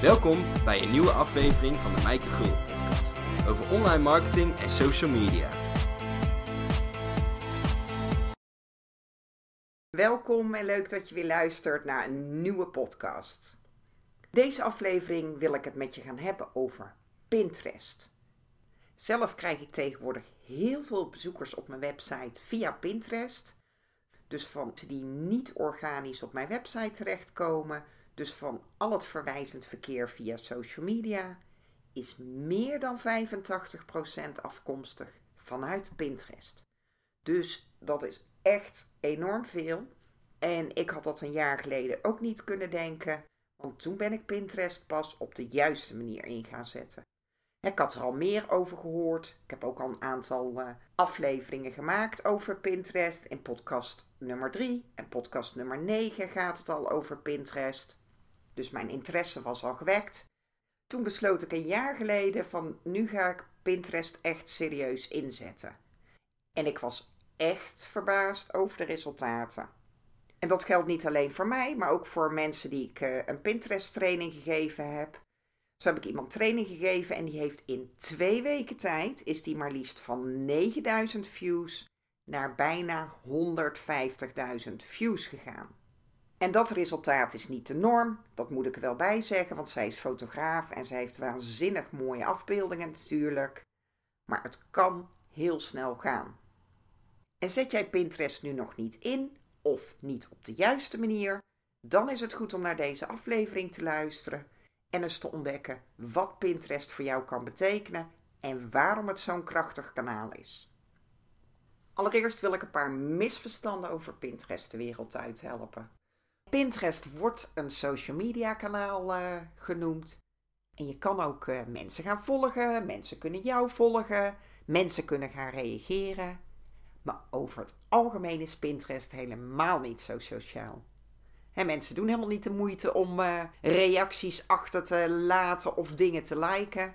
Welkom bij een nieuwe aflevering van de Mijke Gul podcast over online marketing en social media. Welkom en leuk dat je weer luistert naar een nieuwe podcast. Deze aflevering wil ik het met je gaan hebben over Pinterest. Zelf krijg ik tegenwoordig heel veel bezoekers op mijn website via Pinterest. Dus van die niet organisch op mijn website terechtkomen, dus van al het verwijzend verkeer via social media, is meer dan 85% afkomstig vanuit Pinterest. Dus dat is echt enorm veel. En ik had dat een jaar geleden ook niet kunnen denken, want toen ben ik Pinterest pas op de juiste manier in gaan zetten. Ik had er al meer over gehoord. Ik heb ook al een aantal uh, afleveringen gemaakt over Pinterest. In podcast nummer 3 en podcast nummer 9 gaat het al over Pinterest. Dus mijn interesse was al gewekt. Toen besloot ik een jaar geleden van nu ga ik Pinterest echt serieus inzetten. En ik was echt verbaasd over de resultaten. En dat geldt niet alleen voor mij, maar ook voor mensen die ik uh, een Pinterest training gegeven heb. Zo heb ik iemand training gegeven en die heeft in twee weken tijd, is die maar liefst van 9000 views naar bijna 150.000 views gegaan. En dat resultaat is niet de norm, dat moet ik er wel bij zeggen, want zij is fotograaf en zij heeft waanzinnig mooie afbeeldingen natuurlijk. Maar het kan heel snel gaan. En zet jij Pinterest nu nog niet in of niet op de juiste manier, dan is het goed om naar deze aflevering te luisteren en eens te ontdekken wat Pinterest voor jou kan betekenen en waarom het zo'n krachtig kanaal is. Allereerst wil ik een paar misverstanden over Pinterest de wereld uit helpen. Pinterest wordt een social media kanaal uh, genoemd. En je kan ook uh, mensen gaan volgen, mensen kunnen jou volgen, mensen kunnen gaan reageren. Maar over het algemeen is Pinterest helemaal niet zo sociaal. En mensen doen helemaal niet de moeite om uh, reacties achter te laten of dingen te liken.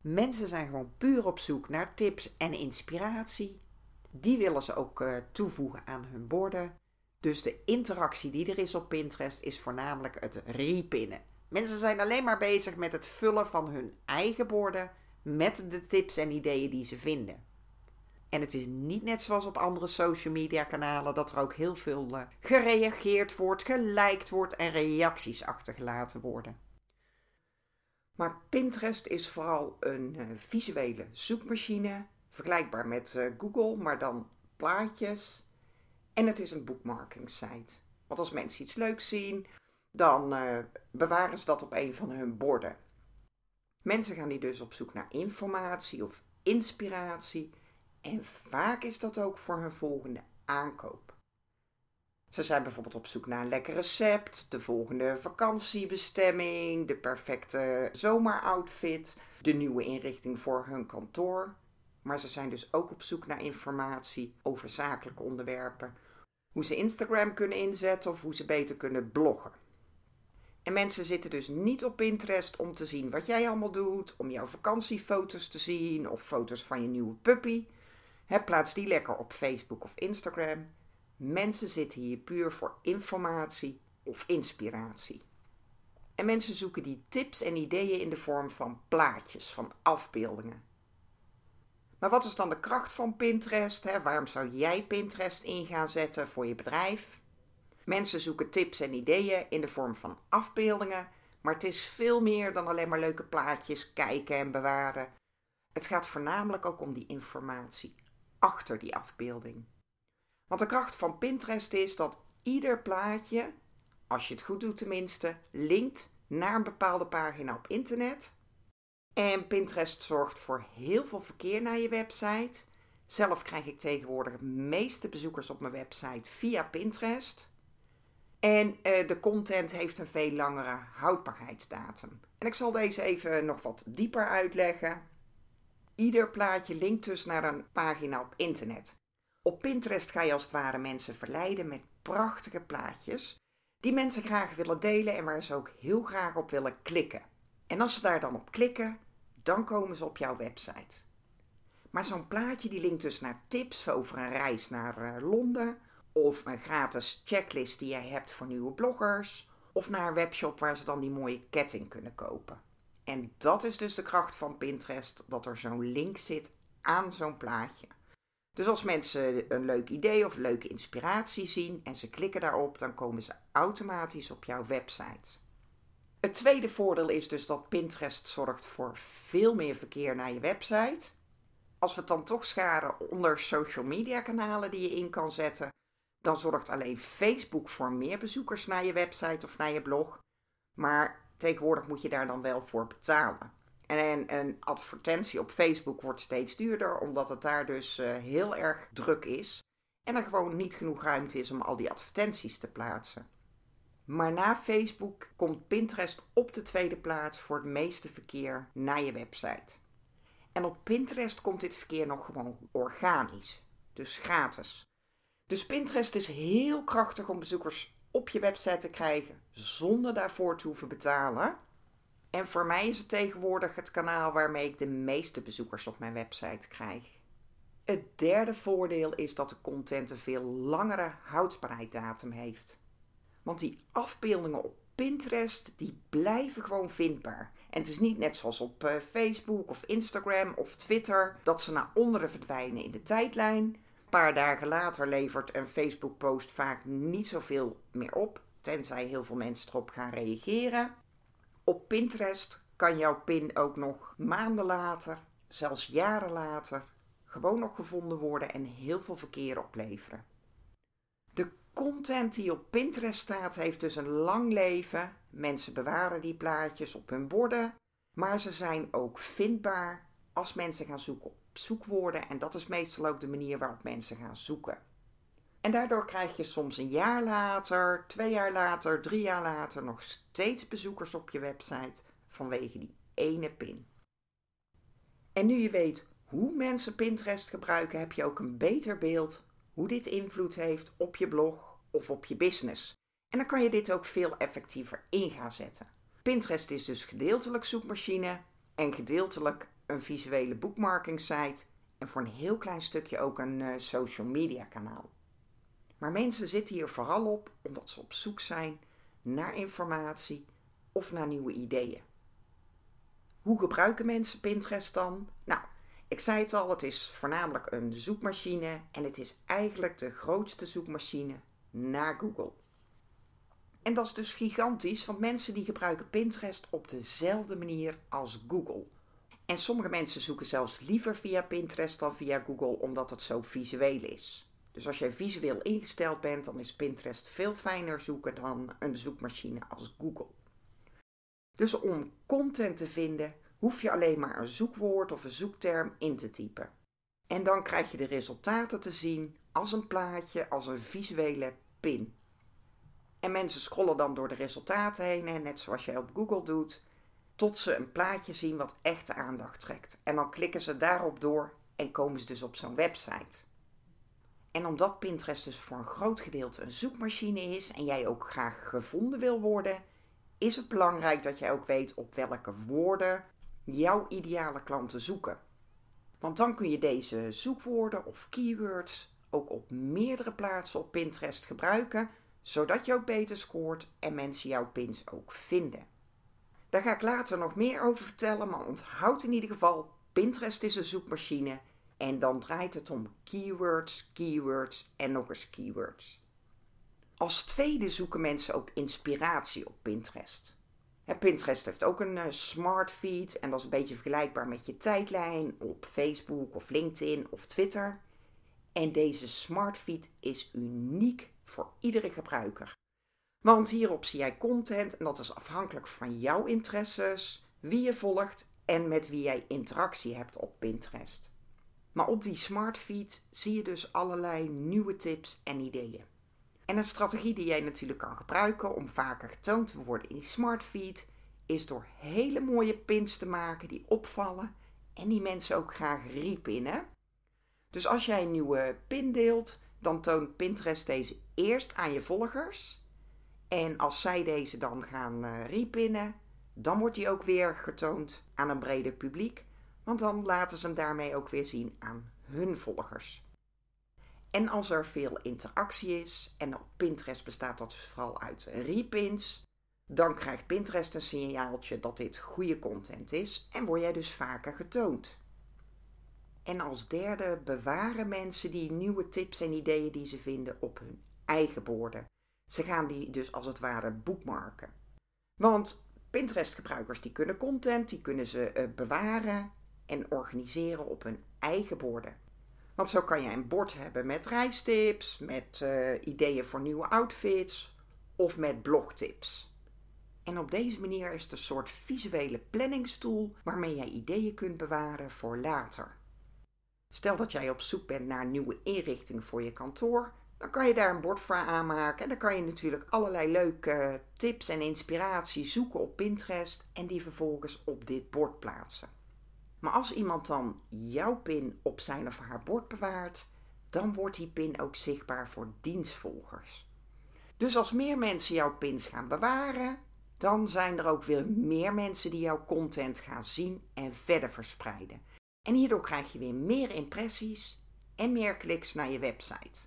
Mensen zijn gewoon puur op zoek naar tips en inspiratie. Die willen ze ook toevoegen aan hun borden. Dus de interactie die er is op Pinterest is voornamelijk het repinnen. Mensen zijn alleen maar bezig met het vullen van hun eigen borden met de tips en ideeën die ze vinden. En het is niet net zoals op andere social media kanalen dat er ook heel veel uh, gereageerd wordt, geliked wordt en reacties achtergelaten worden. Maar Pinterest is vooral een uh, visuele zoekmachine, vergelijkbaar met uh, Google, maar dan plaatjes. En het is een bookmarking site. Want als mensen iets leuks zien, dan bewaren ze dat op een van hun borden. Mensen gaan die dus op zoek naar informatie of inspiratie en vaak is dat ook voor hun volgende aankoop. Ze zijn bijvoorbeeld op zoek naar een lekker recept, de volgende vakantiebestemming, de perfecte zomeroutfit, de nieuwe inrichting voor hun kantoor. Maar ze zijn dus ook op zoek naar informatie over zakelijke onderwerpen, hoe ze Instagram kunnen inzetten of hoe ze beter kunnen bloggen. En mensen zitten dus niet op Pinterest om te zien wat jij allemaal doet, om jouw vakantiefoto's te zien of foto's van je nieuwe puppy plaats die lekker op Facebook of Instagram. Mensen zitten hier puur voor informatie of inspiratie. En mensen zoeken die tips en ideeën in de vorm van plaatjes, van afbeeldingen. Maar wat is dan de kracht van Pinterest? Hè? Waarom zou jij Pinterest in gaan zetten voor je bedrijf? Mensen zoeken tips en ideeën in de vorm van afbeeldingen, maar het is veel meer dan alleen maar leuke plaatjes kijken en bewaren. Het gaat voornamelijk ook om die informatie achter die afbeelding. Want de kracht van Pinterest is dat ieder plaatje, als je het goed doet tenminste, linkt naar een bepaalde pagina op internet. En Pinterest zorgt voor heel veel verkeer naar je website. Zelf krijg ik tegenwoordig de meeste bezoekers op mijn website via Pinterest. En uh, de content heeft een veel langere houdbaarheidsdatum. En ik zal deze even nog wat dieper uitleggen. Ieder plaatje linkt dus naar een pagina op internet. Op Pinterest ga je als het ware mensen verleiden met prachtige plaatjes die mensen graag willen delen en waar ze ook heel graag op willen klikken. En als ze daar dan op klikken, dan komen ze op jouw website. Maar zo'n plaatje die linkt dus naar tips over een reis naar uh, Londen of een gratis checklist die jij hebt voor nieuwe bloggers of naar een webshop waar ze dan die mooie ketting kunnen kopen. En dat is dus de kracht van Pinterest, dat er zo'n link zit aan zo'n plaatje. Dus als mensen een leuk idee of leuke inspiratie zien en ze klikken daarop, dan komen ze automatisch op jouw website. Het tweede voordeel is dus dat Pinterest zorgt voor veel meer verkeer naar je website. Als we het dan toch scharen onder social media kanalen die je in kan zetten, dan zorgt alleen Facebook voor meer bezoekers naar je website of naar je blog. Maar tegenwoordig moet je daar dan wel voor betalen. En een advertentie op Facebook wordt steeds duurder, omdat het daar dus uh, heel erg druk is. En er gewoon niet genoeg ruimte is om al die advertenties te plaatsen. Maar na Facebook komt Pinterest op de tweede plaats voor het meeste verkeer naar je website. En op Pinterest komt dit verkeer nog gewoon organisch, dus gratis. Dus Pinterest is heel krachtig om bezoekers op je website te krijgen zonder daarvoor te hoeven betalen. En voor mij is het tegenwoordig het kanaal waarmee ik de meeste bezoekers op mijn website krijg. Het derde voordeel is dat de content een veel langere houdbaarheidsdatum heeft. Want die afbeeldingen op Pinterest, die blijven gewoon vindbaar. En het is niet net zoals op eh, Facebook of Instagram of Twitter dat ze naar onderen verdwijnen in de tijdlijn. Een paar dagen later levert een Facebook-post vaak niet zoveel meer op, tenzij heel veel mensen erop gaan reageren. Op Pinterest kan jouw pin ook nog maanden later, zelfs jaren later, gewoon nog gevonden worden en heel veel verkeer opleveren. Content die op Pinterest staat heeft dus een lang leven. Mensen bewaren die plaatjes op hun borden, maar ze zijn ook vindbaar als mensen gaan zoeken op zoekwoorden en dat is meestal ook de manier waarop mensen gaan zoeken. En daardoor krijg je soms een jaar later, twee jaar later, drie jaar later nog steeds bezoekers op je website vanwege die ene pin. En nu je weet hoe mensen Pinterest gebruiken, heb je ook een beter beeld hoe dit invloed heeft op je blog of op je business. En dan kan je dit ook veel effectiever in gaan zetten. Pinterest is dus gedeeltelijk zoekmachine en gedeeltelijk een visuele bookmarking site en voor een heel klein stukje ook een uh, social media kanaal. Maar mensen zitten hier vooral op omdat ze op zoek zijn naar informatie of naar nieuwe ideeën. Hoe gebruiken mensen Pinterest dan? Nou, ik zei het al, het is voornamelijk een zoekmachine en het is eigenlijk de grootste zoekmachine na Google. En dat is dus gigantisch, want mensen die gebruiken Pinterest op dezelfde manier als Google. En sommige mensen zoeken zelfs liever via Pinterest dan via Google, omdat het zo visueel is. Dus als jij visueel ingesteld bent, dan is Pinterest veel fijner zoeken dan een zoekmachine als Google. Dus om content te vinden, hoef je alleen maar een zoekwoord of een zoekterm in te typen. En dan krijg je de resultaten te zien als een plaatje, als een visuele pin. En mensen scrollen dan door de resultaten heen, net zoals jij op Google doet, tot ze een plaatje zien wat echt de aandacht trekt. En dan klikken ze daarop door en komen ze dus op zo'n website. En omdat Pinterest dus voor een groot gedeelte een zoekmachine is en jij ook graag gevonden wil worden, is het belangrijk dat jij ook weet op welke woorden jouw ideale klanten zoeken. Want dan kun je deze zoekwoorden of keywords ook op meerdere plaatsen op Pinterest gebruiken, zodat je ook beter scoort en mensen jouw pins ook vinden. Daar ga ik later nog meer over vertellen, maar onthoud in ieder geval: Pinterest is een zoekmachine en dan draait het om keywords, keywords en nog eens keywords. Als tweede zoeken mensen ook inspiratie op Pinterest. Pinterest heeft ook een uh, smart feed en dat is een beetje vergelijkbaar met je tijdlijn op Facebook of LinkedIn of Twitter. En deze smart feed is uniek voor iedere gebruiker. Want hierop zie jij content en dat is afhankelijk van jouw interesses, wie je volgt en met wie jij interactie hebt op Pinterest. Maar op die smart feed zie je dus allerlei nieuwe tips en ideeën. En een strategie die jij natuurlijk kan gebruiken om vaker getoond te worden in die smart feed, is door hele mooie pins te maken die opvallen en die mensen ook graag repinnen. Dus als jij een nieuwe pin deelt, dan toont Pinterest deze eerst aan je volgers. En als zij deze dan gaan uh, repinnen, dan wordt die ook weer getoond aan een breder publiek. Want dan laten ze hem daarmee ook weer zien aan hun volgers. En als er veel interactie is, en op Pinterest bestaat dat dus vooral uit repins, Dan krijgt Pinterest een signaaltje dat dit goede content is en word jij dus vaker getoond. En als derde bewaren mensen die nieuwe tips en ideeën die ze vinden op hun eigen borden. Ze gaan die dus als het ware boekmarken. Want Pinterest-gebruikers die kunnen content, die kunnen ze uh, bewaren en organiseren op hun eigen borden. Want zo kan je een bord hebben met reistips, met uh, ideeën voor nieuwe outfits of met blogtips. En op deze manier is het een soort visuele planningstoel waarmee jij ideeën kunt bewaren voor later. Stel dat jij op zoek bent naar een nieuwe inrichting voor je kantoor, dan kan je daar een bord voor aanmaken. En dan kan je natuurlijk allerlei leuke tips en inspiratie zoeken op Pinterest en die vervolgens op dit bord plaatsen. Maar als iemand dan jouw pin op zijn of haar bord bewaart, dan wordt die pin ook zichtbaar voor dienstvolgers. Dus als meer mensen jouw pins gaan bewaren, dan zijn er ook weer meer mensen die jouw content gaan zien en verder verspreiden. En hierdoor krijg je weer meer impressies en meer kliks naar je website.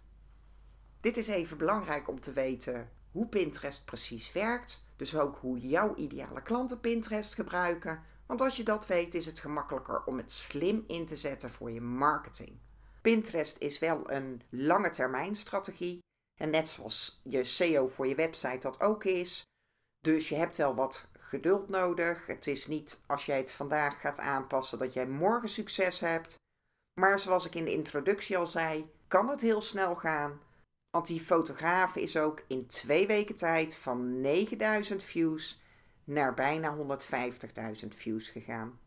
Dit is even belangrijk om te weten hoe Pinterest precies werkt, dus ook hoe jouw ideale klanten Pinterest gebruiken, want als je dat weet is het gemakkelijker om het slim in te zetten voor je marketing. Pinterest is wel een lange termijn strategie en net zoals je SEO voor je website dat ook is. Dus je hebt wel wat geduld nodig. Het is niet als jij het vandaag gaat aanpassen dat jij morgen succes hebt. Maar zoals ik in de introductie al zei, kan het heel snel gaan. Want die fotograaf is ook in twee weken tijd van 9000 views naar bijna 150.000 views gegaan.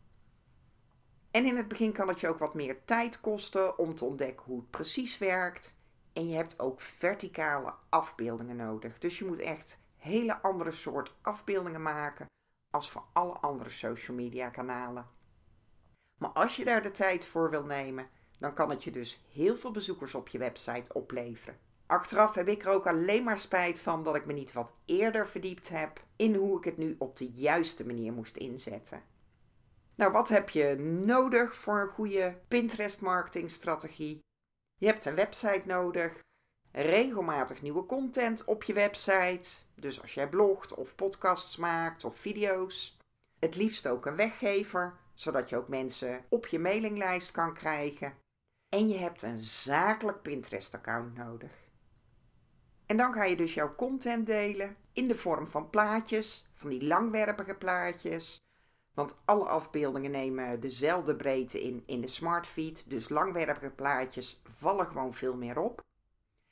En in het begin kan het je ook wat meer tijd kosten om te ontdekken hoe het precies werkt. En je hebt ook verticale afbeeldingen nodig. Dus je moet echt hele andere soort afbeeldingen maken als voor alle andere social media kanalen. Maar als je daar de tijd voor wil nemen, dan kan het je dus heel veel bezoekers op je website opleveren. Achteraf heb ik er ook alleen maar spijt van dat ik me niet wat eerder verdiept heb in hoe ik het nu op de juiste manier moest inzetten. Nou, wat heb je nodig voor een goede Pinterest marketingstrategie? Je hebt een website nodig, regelmatig nieuwe content op je website, dus als jij blogt of podcasts maakt of video's. Het liefst ook een weggever, zodat je ook mensen op je mailinglijst kan krijgen. En je hebt een zakelijk Pinterest-account nodig. En dan ga je dus jouw content delen in de vorm van plaatjes, van die langwerpige plaatjes. Want alle afbeeldingen nemen dezelfde breedte in in de smartfeed. Dus langwerpige plaatjes vallen gewoon veel meer op.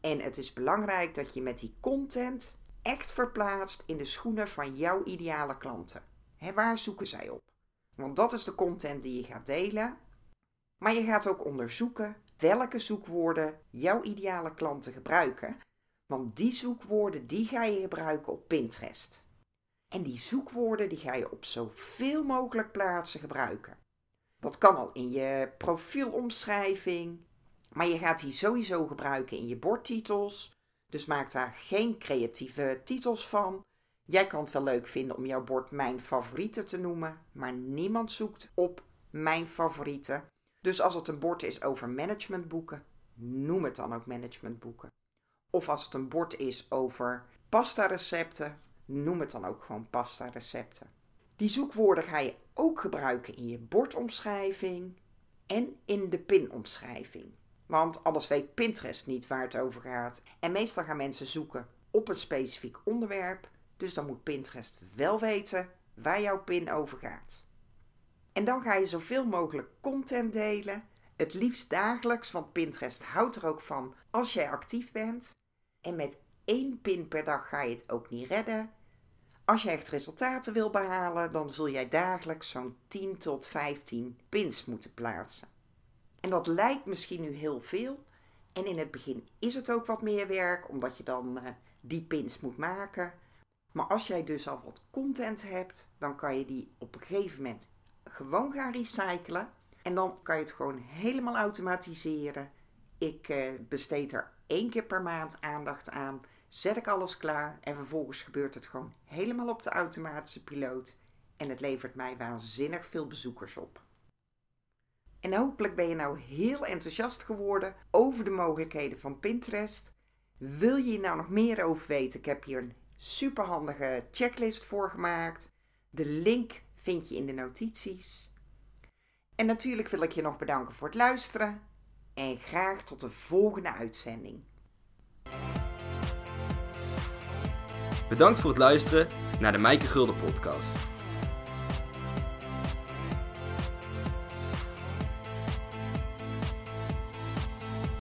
En het is belangrijk dat je met die content echt verplaatst in de schoenen van jouw ideale klanten. waar zoeken zij op? Want dat is de content die je gaat delen. Maar je gaat ook onderzoeken welke zoekwoorden jouw ideale klanten gebruiken want die zoekwoorden die ga je gebruiken op Pinterest. En die zoekwoorden die ga je op zoveel mogelijk plaatsen gebruiken. Dat kan al in je profielomschrijving, maar je gaat die sowieso gebruiken in je bordtitels. Dus maak daar geen creatieve titels van. Jij kan het wel leuk vinden om jouw bord mijn favorieten te noemen, maar niemand zoekt op mijn favorieten. Dus als het een bord is over managementboeken, noem het dan ook managementboeken. Of als het een bord is over pasta recepten, noem het dan ook gewoon pasta recepten. Die zoekwoorden ga je ook gebruiken in je bordomschrijving en in de pinomschrijving. Want anders weet Pinterest niet waar het over gaat. En meestal gaan mensen zoeken op een specifiek onderwerp. Dus dan moet Pinterest wel weten waar jouw pin over gaat. En dan ga je zoveel mogelijk content delen. Het liefst dagelijks, want Pinterest houdt er ook van als jij actief bent. En met één pin per dag ga je het ook niet redden. Als je echt resultaten wil behalen, dan zul jij dagelijks zo'n 10 tot 15 pins moeten plaatsen. En dat lijkt misschien nu heel veel. En in het begin is het ook wat meer werk, omdat je dan uh, die pins moet maken. Maar als jij dus al wat content hebt, dan kan je die op een gegeven moment gewoon gaan recyclen. En dan kan je het gewoon helemaal automatiseren. Ik uh, besteed er één keer per maand aandacht aan. Zet ik alles klaar en vervolgens gebeurt het gewoon helemaal op de automatische piloot. En het levert mij waanzinnig veel bezoekers op. En hopelijk ben je nou heel enthousiast geworden over de mogelijkheden van Pinterest. Wil je hier nou nog meer over weten? Ik heb hier een superhandige checklist voor gemaakt. De link vind je in de notities. En natuurlijk wil ik je nog bedanken voor het luisteren. En graag tot de volgende uitzending. Bedankt voor het luisteren naar de Mijke Gulden podcast.